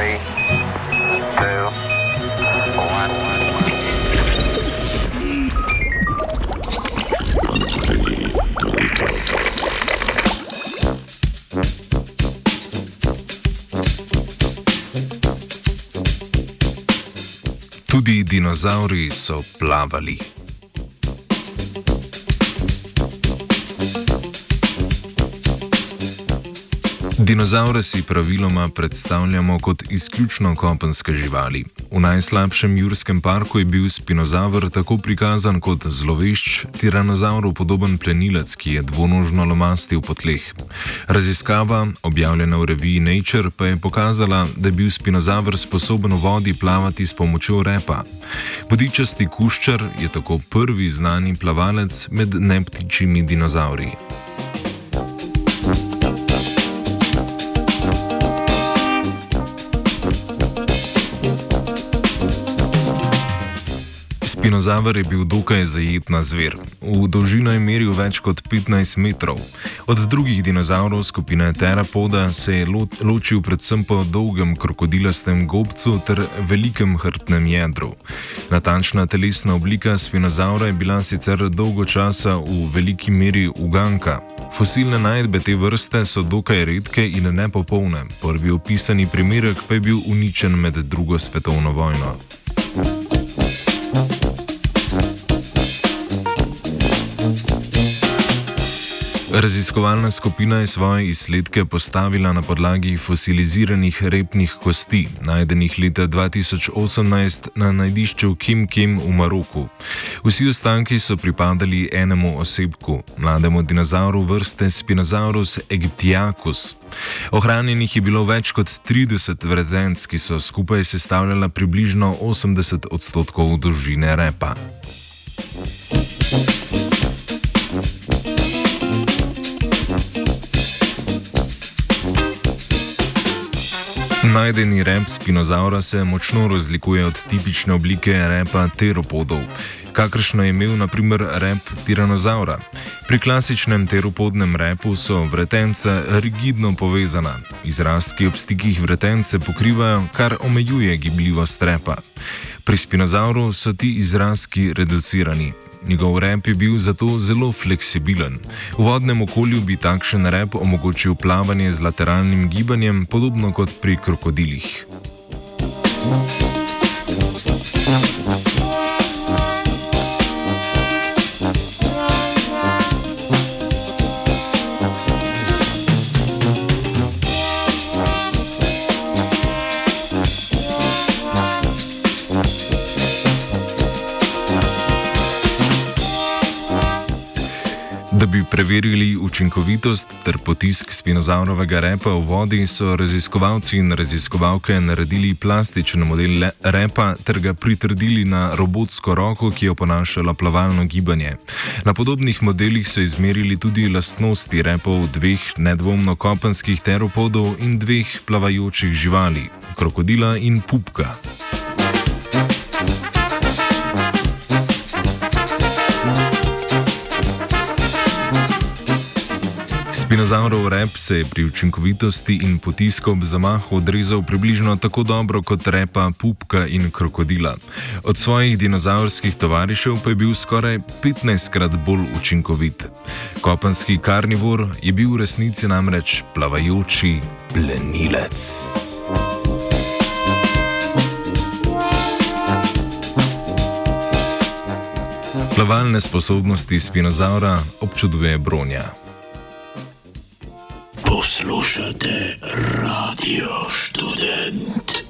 Three, two, one. Tudi dinozauri so plavali. Dinozaure si praviloma predstavljamo kot izključno kopenske živali. V najslabšem jurskem parku je bil spinozaur tako prikazan kot zlovešč tiranozauru podoben plenilec, ki je dvonožno lomastil po tleh. Raziskava, objavljena v reviji Nature, pa je pokazala, da je bil spinozaur sposoben v vodi plavati s pomočjo repa. Vodičasti kuščar je tako prvi znani plavalec med neptičimi dinozauri. Spinozaver je bil dokaj zajetna zver. V dolžino je meril več kot 15 metrov. Od drugih dinozavrov skupine Terapoda se je lo ločil predvsem po dolgem krokodilastem gobcu ter velikem hrbtnem jedru. Natančna telesna oblika spinozaura je bila sicer dolgo časa v veliki meri uganka. Fosilne najdbe te vrste so dokaj redke in nepopolne. Prvi opisani primerek pa je bil uničen med drugo svetovno vojno. Raziskovalna skupina je svoje izsledke postavila na podlagi fosiliziranih repnih kosti, najdenih leta 2018 na najdišču Kim Kim v Maroku. Vsi ostanki so pripadali enemu osebku, mlademu dinozauru vrste Spinosaurus aegyptiacus. Ohranjenih je bilo več kot 30 vretenc, ki so skupaj sestavljala približno 80 odstotkov dolžine repa. Najdeni rep spinozaura se močno razlikuje od tipične oblike repa teropodov, kakršno je imel naprimer rep tiranozaura. Pri klasičnem teropodnem repu so vretence rigidno povezana. Izraz, ki ob stikih vretence pokrivajo, kar omejuje gibljivost repa. Pri spinozauru so ti izrazki reducirani. Njegov rep je bil zato zelo fleksibilen. V vodnem okolju bi takšen rep omogočil plavanje z lateralnim gibanjem, podobno kot pri krokodilih. Da bi preverili učinkovitost ter potisk spinozaurovega repa v vodi, so raziskovalci in raziskovalke naredili plastičen model repa ter ga pritrdili na robotsko roko, ki je oponašala plavalno gibanje. Na podobnih modelih so izmerili tudi lastnosti repov dveh nedvomno kopenskih teropodov in dveh plavajočih živali, krokodila in pupka. Spinozaurov rep se je pri učinkovitosti in potisku ob zamahu odrezal približno tako dobro kot repa pupka in krokodila. Od svojih dinozaurskih tovarišev pa je bil skoraj 15krat bolj učinkovit. Kopenski karnivor je bil v resnici namreč plavajoči plenilec. Plavalne sposobnosti spinozaura občuduje bronja. Poslušate radio študent.